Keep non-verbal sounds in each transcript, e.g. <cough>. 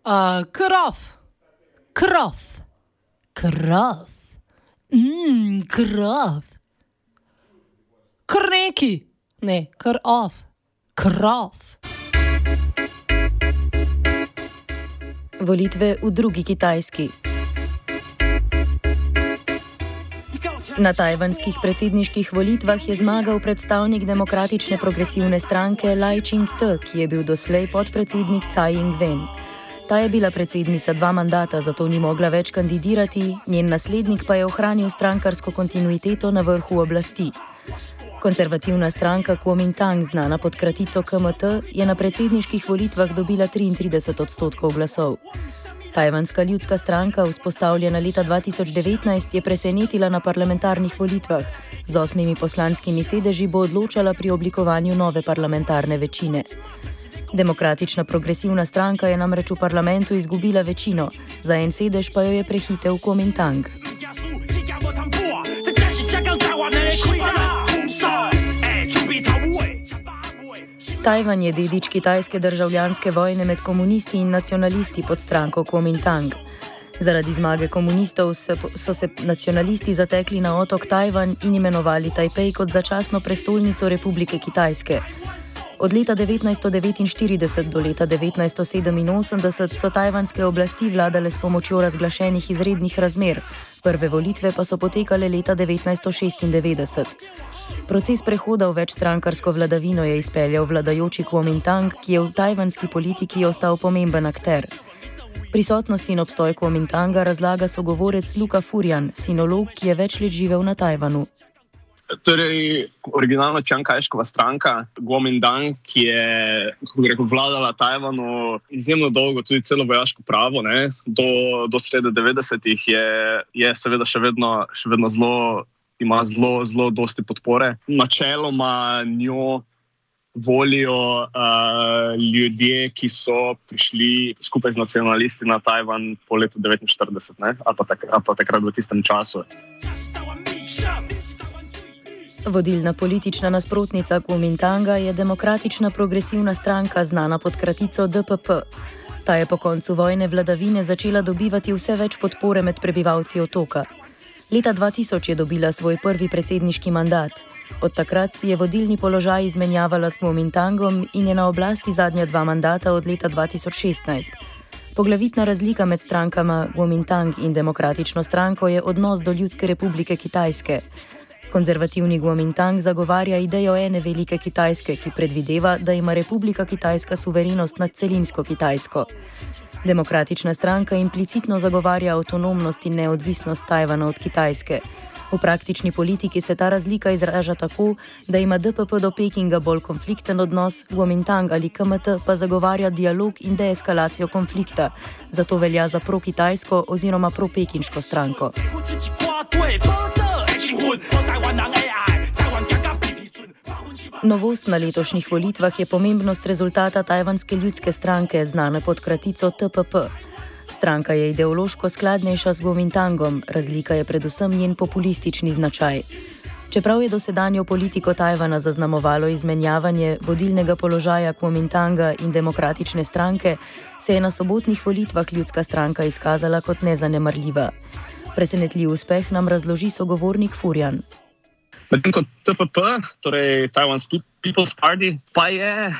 Krov, krov, krov, mm, krov, krneki, ne, krov, krov. Volitve v drugi Kitajski. Na tajvanskih predsedniških volitvah je zmagal predstavnik demokratične progresivne stranke Lai Ching-te, ki je bil doslej podpredsednik Tsai Ing-wen. Ta je bila predsednica dva mandata, zato ni mogla več kandidirati, njen naslednik pa je ohranil strankarsko kontinuiteto na vrhu oblasti. Konzervativna stranka Kuomintang, znana pod kratico KMT, je na predsedniških volitvah dobila 33 odstotkov glasov. Tajvanska ljudska stranka, vzpostavljena leta 2019, je presenetila na parlamentarnih volitvah. Z osmimi poslanskimi sedeži bo odločala pri oblikovanju nove parlamentarne večine. Demokratična progresivna stranka je namreč v parlamentu izgubila večino, za en sedež pa jo je prehitev Komintang. Tajvan je dedič kitajske državljanske vojne med komunisti in nacionalisti pod stranko Komintang. Zaradi zmage komunistov so se nacionalisti zatekli na otok Tajvan in imenovali Tajpej kot začasno prestolnico Republike Kitajske. Od leta 1949 do leta 1987 so tajvanske oblasti vladale s pomočjo razglašenih izrednih razmer, prve volitve pa so potekale leta 1996. Proces prehoda v večstrankarsko vladavino je izpeljal vladajoči Kuomintang, ki je v tajvanski politiki ostal pomemben akter. Prisotnost in obstoj Kuomintanga razlaga sogovorec Luka Furjan, sinolog, ki je več let živel na Tajvanu. Torej, originalna Čankajškova stranka, Guomindang, ki je rekel, vladala Tajvanu izjemno dolgo, tudi celo vojaško pravo, ne, do, do srede 90-ih, je, je seveda še vedno, še vedno zelo, ima zelo, zelo dosti podpore. Načeloma njo volijo uh, ljudje, ki so prišli skupaj z nacionalisti na Tajvan po letu 1949 ali pa, tak, ali pa takrat v tistem času. Vodilna politična nasprotnica Kuomintanga je demokratična progresivna stranka, znana pod kratico DPP. Ta je po koncu vojne vladavine začela dobivati vse več podpore med prebivalci otoka. Leta 2000 je dobila svoj prvi predsedniški mandat. Od takrat si je vodilni položaj izmenjavala s Kuomintangom in je na oblasti zadnja dva mandata od leta 2016. Poglavitna razlika med strankama Kuomintang in demokratično stranko je odnos do Ljudske republike Kitajske. Konzervativni Guomintang zagovarja idejo ene velike Kitajske, ki predvideva, da ima Republika Kitajska suverenost nad celinsko Kitajsko. Demokratična stranka implicitno zagovarja avtonomnost in neodvisnost Tajvana od Kitajske. V praktični politiki se ta razlika izraža tako, da ima DPP do Pekinga bolj konflikten odnos, Guomintang ali KMT pa zagovarja dialog in deeskalacijo konflikta, zato velja za pro-kitajsko oziroma pro-pekinško stranko. Novost na letošnjih volitvah je pomembnost rezultata tajvanske ljudske stranke, znane pod kratico TPP. Stranka je ideološko skladnejša z Gomintangom, razlika je predvsem njen populistični značaj. Čeprav je dosedanjo politiko Tajvana zaznamovalo izmenjavanje vodilnega položaja Kuomintanga in demokratične stranke, se je na sobotnih volitvah ljudska stranka izkazala kot nezanemarljiva. Presenetljiv uspeh nam razloži sogovornik Furjan. Medtem ko TPP, torej Taiwan's People's Party, pa je,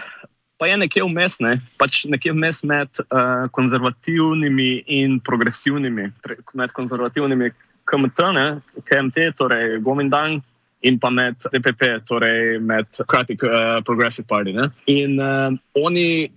pa je nekje vmes, ne? pač nekje vmes med uh, konzervativnimi in progresivnimi, med konzervativnimi KMT, ne? KMT, torej Gomindang. In pa med DPP, torej med Democratic uh, Progressive Party. Ne? In uh, oni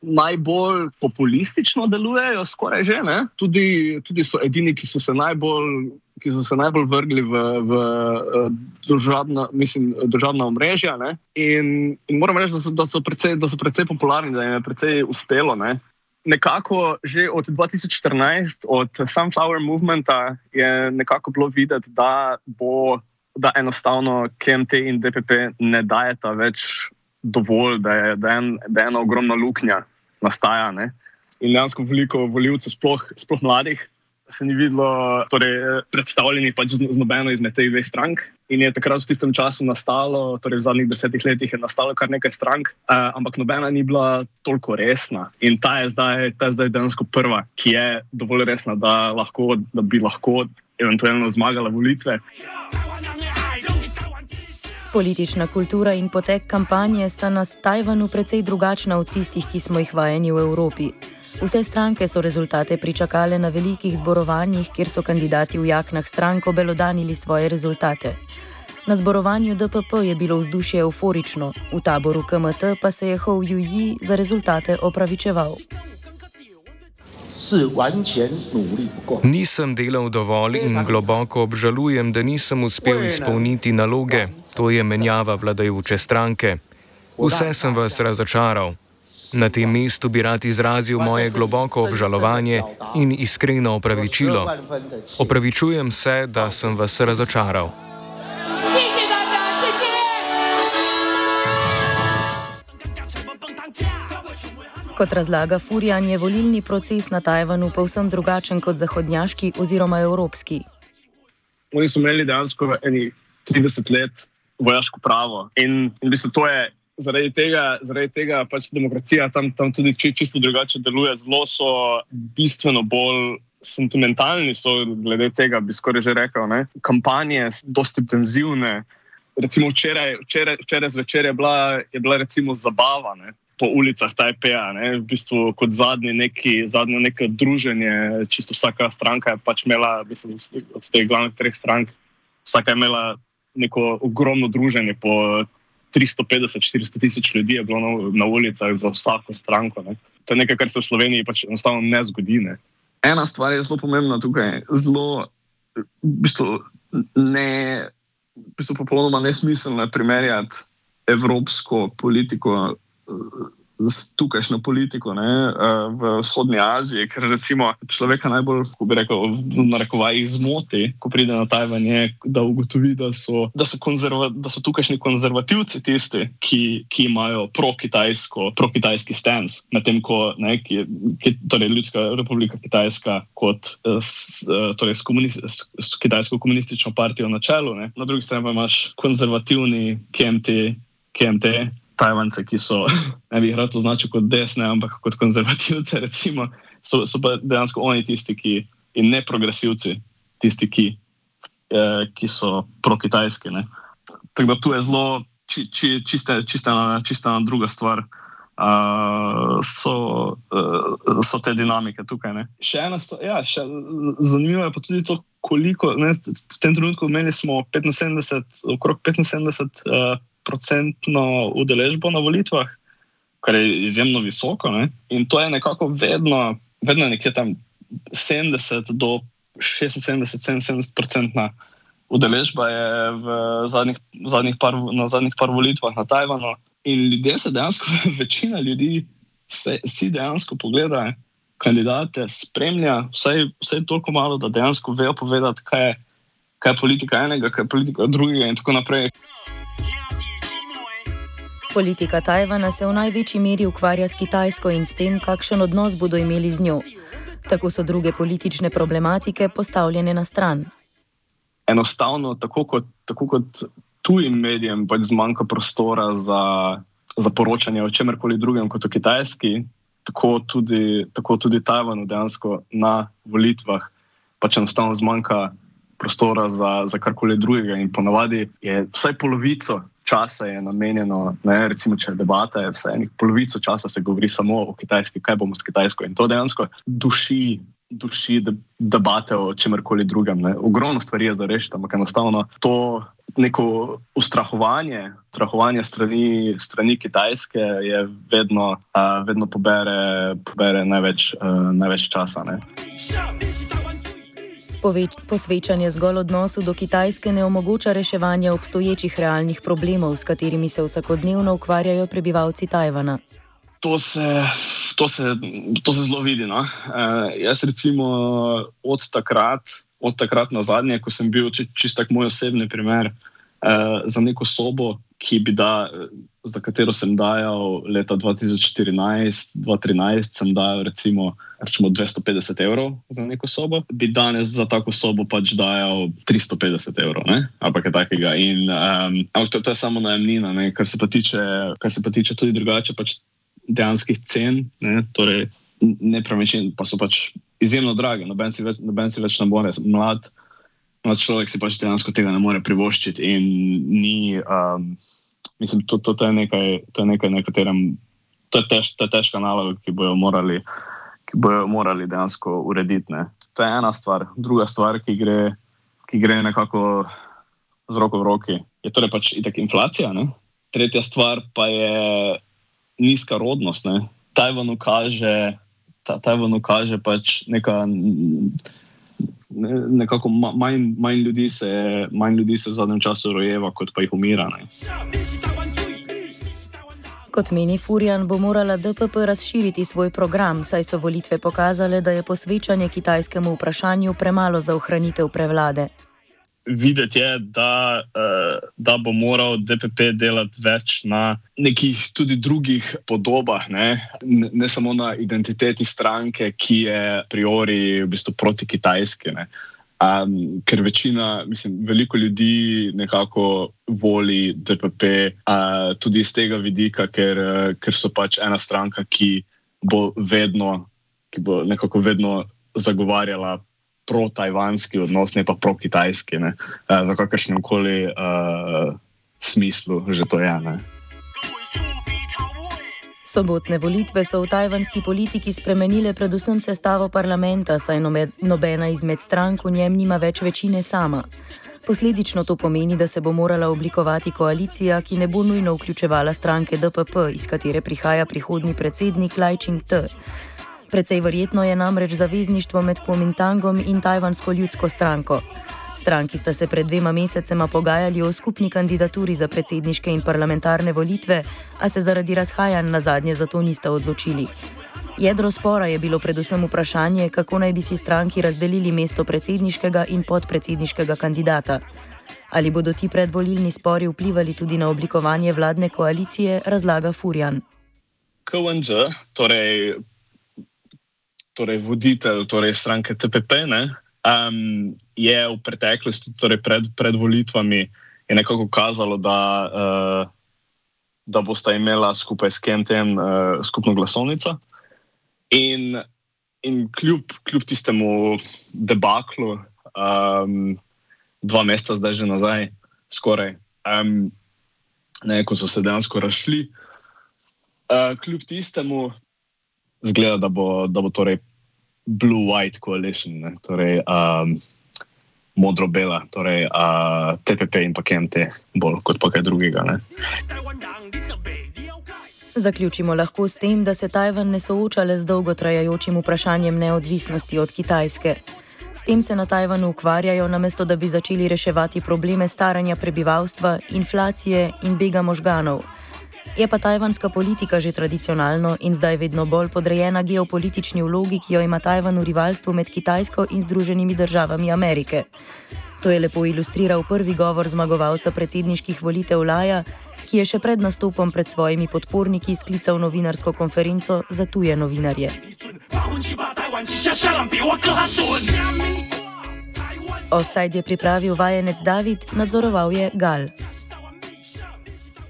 najbolj populistično delujejo, skoraj že. Tudi, tudi so edini, ki so se najbolj, so se najbolj vrgli v, v eh, državna, mislim, državna omrežja. In, in moram reči, da so, da, so precej, da so precej popularni, da jim je precej uspelo. Ne? Nekako že od 2014, od Sunflower Movementa, je nekako bilo videti, da bo. Da enostavno KMT in DPP ne dajeta več dovolj, da je, da je, en, da je ena ogromna luknja nastaja. Ne? In dejansko veliko voljivcev, sploh, sploh mladih, se ni videlo torej, predstavljeni pač z, nobeno izmed teh dveh strank. in je takrat v tistem času nastalo, torej v zadnjih desetih letih je nastalo kar nekaj strank, uh, ampak nobena ni bila toliko resna. In ta je zdaj, ta je zdaj dejansko prva, ki je dovolj resna, da, lahko, da bi lahko eventualno zmagala volitve. Politična kultura in potek kampanje sta na Tajvanu precej drugačna od tistih, ki smo jih vajeni v Evropi. Vse stranke so rezultate pričakale na velikih zborovanjih, kjer so kandidati v jaknah strank obelodanili svoje rezultate. Na zborovanju DPP je bilo vzdušje euforično, v taboru KMT pa se je Hou Juji za rezultate opravičeval. Nisem delal dovolj in globoko obžalujem, da nisem uspel izpolniti naloge, to je menjava vladajoče stranke. Vse sem vas razočaral. Na tem mestu bi rad izrazil moje globoko obžalovanje in iskreno opravičilo. Opravičujem se, da sem vas razočaral. Kot razlaga Furjan, je volilni proces na Tajvanu povsem drugačen kot zahodnjaški oziroma evropski. Oni so imeli dejansko 30 let vojaško pravo in, in v bistvu to je zaradi tega, zaradi tega pač demokracija tam, tam tudi čisto drugače deluje. Zelo so bistveno bolj sentimentalni, so glede tega, bi skoraj že rekel. Ne? Kampanje so dosti intenzivne. Recimo včeraj, včeraj, včeraj zvečer je bila, je bila recimo zabava ne? po ulicah Tajpeja, v bistvu kot zadnje neki, zadnje neko druženje. Čisto vsaka stranka je pač imela, mislim, od teh glavnih treh strank, vsaka je imela neko ogromno druženje po 350-400 tisoč ljudi je bilo na, na ulicah za vsako stranko. Ne. To je nekaj, kar se v Sloveniji pač enostavno ne zgodi. Ne. Ena stvar je zelo pomembna tukaj, zelo, v bistvu, ne, v bistvu popolnoma nesmiselno je primerjati evropsko politiko s tukajšnjo politiko ne, eh, v vzhodnji Aziji, ker recimo človeka najbolj, kako bi rekel, v narekovajih zmoti, ko pride na Tajvan, je, da ugotovi, da so, da so, konzerva, da so tukajšnji konzervativci tisti, ki, ki imajo pro-kitajski pro stance, medtem ko ne, ki, ki, torej Ljudska republika Kitajska kot eh, s, eh, torej s, komunist, s kitajsko komunistično partijo na čelu, ne, na drugi strani pa imaš konzervativni KMT. KMT, Tajvance, ki so, <laughs> ne bi jih rad označil kot desne, ampak kot konzervativce, recimo, so, so pa dejansko oni tisti, ki, in ne progresivci, tisti, ki, eh, ki so pro-kitajski. Tako da tu je zelo či, či, čista, čista, čista druga stvar. Uh, so, uh, so te dinamike tukaj. Ne. Še ena stvar, ja, še, zanimivo je pa tudi to, koliko ne, v tem trenutku imeli smo 75, okrog 75 uh, procentno udeležbo na volitvah, kar je izjemno visoko. Ne? In to je nekako vedno, vedno nekje tam 70 do 76-77 procentna udeležba je v zadnjih, zadnjih par, na zadnjih par volitvah na Tajvanu. In ljudje se dejansko, <laughs> večina ljudi se, si dejansko pogleda. Kandidate spremlja, vsaj, vsaj toliko malo, da dejansko vejo povedati, kaj je, kaj je politika enega, kaj je politika drugega, in tako naprej. Politika Tajvana se v največji meri ukvarja s Kitajsko in s tem, kakšen odnos bodo imeli z njo. Tako so druge politične problematike postavljene na stran. Enostavno, tako kot, tako kot tujim medijem, pač zmanjka prostora za, za poročanje o čemerkoli drugem kot o Kitajski, tako tudi, tako tudi Tajvanu dejansko na volitvah pač enostavno zmanjka prostora za, za karkoli drugega. In ponavadi je vsaj polovico časa je namenjeno, ne, recimo, če je debata, je vsaj polovico časa se govori samo o Kitajski, kaj bomo s Kitajsko. In to dejansko duši. Duši debate o čemkoli drugem. Ne. Ogromno stvari je za rešiti, ampak enostavno to neko ustrahovanje, ustrahovanje strani, strani Kitajske je vedno, uh, vedno pobere, pobere največ, uh, največ časa. Ne. Poveč, posvečanje zgolj odnosu do Kitajske ne omogoča reševanja obstoječih realnih problemov, s katerimi se vsakodnevno ukvarjajo prebivalci Tajvana. To se, to se, to se zelo vidi. No? E, jaz, recimo, od takrat, od takrat na zadnje, ko sem bil čist tak moj osebni primer, uh, za neko sobo, da, za katero sem dajal leta 2014-2013, sem dajal recimo, recimo 250 evrov za neko sobo, bi danes za tako sobo pač dajal 350 evrov, ali kaj takega. In, um, to, to je samo najemnina, kar se pa tiče, kar se pa tiče tudi drugače. Pač Dejanskih cen, ne, torej nepremičnin, pa so pač izjemno drage, noben si več, noben si več ne more, mlad, mlad človek si pač dejansko tega ne more privoščiti. In ni, um, mislim, to, to, to je nekaj, to je nekaj, na katerem, to je, tež, to je težka naloga, ki bojo morali, ki bojo morali dejansko urediti. Ne. To je ena stvar. Druga stvar, ki gre, ki gre nekako z roko v roki, je torej pač itak inflacija. Ne. Tretja stvar pa je nizka rodnost. Ne. Tajvanu kaže, ta, Tajvanu kaže pač neka nekako manj, manj, ljudi se, manj ljudi se v zadnjem času rojeva, kot pa jih umira. Ne. Kot meni Furjan, bo morala DPP razširiti svoj program, saj so volitve pokazale, da je posvečanje kitajskemu vprašanju premalo za ohranitev prevlade videti je, da, uh, da bo moral DPP delati več na nekih tudi drugih podobah, ne, ne samo na identiteti stranke, ki je a priori v bistvu proti Kitajski. Um, ker večina, mislim, veliko ljudi nekako voli DPP, uh, tudi iz tega vidika, ker, uh, ker so pač ena stranka, ki bo vedno, ki bo nekako vedno zagovarjala pro-tajvanski odnos, ne pa pro-kitajski, uh, v kakršnem koli uh, smislu že to je. Ne. Sobotne volitve so v tajvanski politiki spremenile predvsem sestavo parlamenta, saj nobena izmed strank v njem nima več večine sama. Posledično to pomeni, da se bo morala oblikovati koalicija, ki ne bo nujno vključevala stranke DPP, iz katere prihaja prihodni predsednik Lai Ching-te. Predvsej verjetno je namreč zavezništvo med Kuomintangom in Tajvansko ljudsko stranko. Stranki sta se pred dvema mesecema pogajali o skupni kandidaturi za predsedniške in parlamentarne volitve, a se zaradi razhajanj na zadnje za to nista odločili. Jedro spora je bilo predvsem vprašanje, kako naj bi si stranki razdelili mesto predsedniškega in podpredsedniškega kandidata. Ali bodo ti predvolilni spori vplivali tudi na oblikovanje vladne koalicije, razlaga Furjan. KWNZ, torej torej voditelj torej stranke TPP, ne, um, je v preteklosti, torej pred, pred volitvami, nekako kazalo, da, uh, da bosta imela skupaj s Kentem uh, skupno glasovnico. In, in kljub, kljub tistemu debaklu, um, dva meseca zdaj že nazaj, skoraj, um, ne, ko so se dejansko rašli. Uh, kljub tistemu, zgleda, da bo, da bo torej blue-white coalition, ne? torej um, modro-bela, torej uh, TPP in pa KMT, bolj kot pa kaj drugega. Ne? Zaključimo lahko s tem, da se Tajvan ne sooča le z dolgotrajajočim vprašanjem neodvisnosti od Kitajske. S tem se na Tajvanu ukvarjajo, namesto da bi začeli reševati probleme staranja prebivalstva, inflacije in bega možganov. Je pa tajvanska politika že tradicionalno in zdaj vedno bolj podrejena geopolitični vlogi, ki jo ima Tajvan v rivalstvu med Kitajsko in Združenimi državami Amerike. To je lepo ilustriral prvi govor zmagovalca predsedniških volitev Laja, ki je še pred nastopom pred svojimi podporniki sklical novinarsko konferenco za tuje novinarje. Offside je pripravil vajenec David, nadzoroval je Gal.